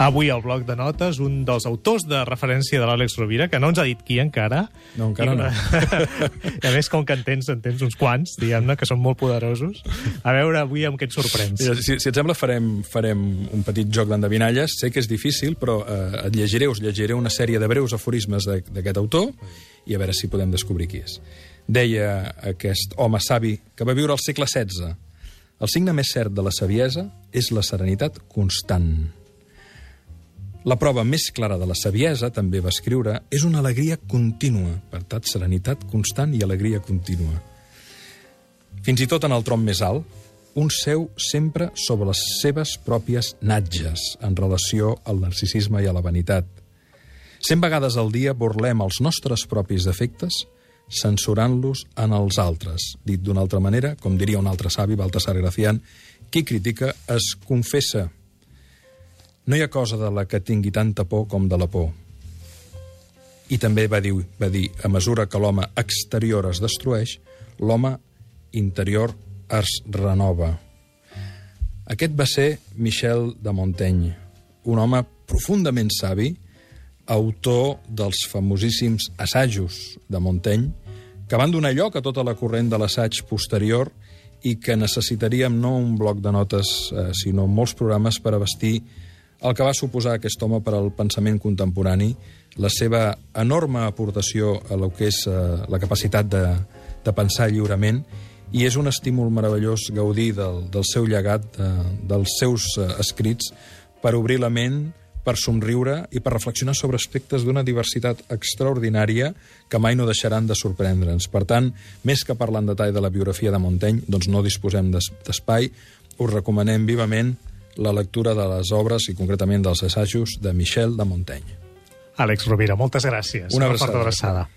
Avui al bloc de notes, un dels autors de referència de l'Àlex Rovira, que no ens ha dit qui encara. No, encara no. I a més, com que en tens, en tens uns quants, diguem-ne, que són molt poderosos. A veure avui amb què et sorprens. Mira, si, si et sembla, farem, farem un petit joc d'endevinalles. Sé que és difícil, però eh, et llegiré, us llegiré una sèrie de breus aforismes d'aquest autor i a veure si podem descobrir qui és. Deia aquest home savi que va viure al segle XVI. El signe més cert de la saviesa és la serenitat constant. La prova més clara de la saviesa, també va escriure, és una alegria contínua. Per tant, serenitat constant i alegria contínua. Fins i tot en el tron més alt, un seu sempre sobre les seves pròpies natges en relació al narcisisme i a la vanitat. Cent vegades al dia burlem els nostres propis defectes censurant-los en els altres. Dit d'una altra manera, com diria un altre savi, Baltasar Gracián, qui critica es confessa no hi ha cosa de la que tingui tanta por com de la por. I també va dir, va dir a mesura que l'home exterior es destrueix, l'home interior es renova. Aquest va ser Michel de Montaigne, un home profundament savi, autor dels famosíssims assajos de Montaigne, que van donar lloc a tota la corrent de l'assaig posterior i que necessitaríem no un bloc de notes, eh, sinó molts programes per abastir el que va suposar aquest home per al pensament contemporani, la seva enorme aportació a lo que és eh, la capacitat de, de pensar lliurement, i és un estímul meravellós gaudir del, del seu llegat, de, dels seus eh, escrits, per obrir la ment, per somriure i per reflexionar sobre aspectes d'una diversitat extraordinària que mai no deixaran de sorprendre'ns. Per tant, més que parlar en detall de la biografia de Montaigne, doncs no disposem d'espai, us recomanem vivament la lectura de les obres i concretament dels assajos de Michel de Montaigne. Àlex Rovira, moltes gràcies. Una abraçada. Una abraçada.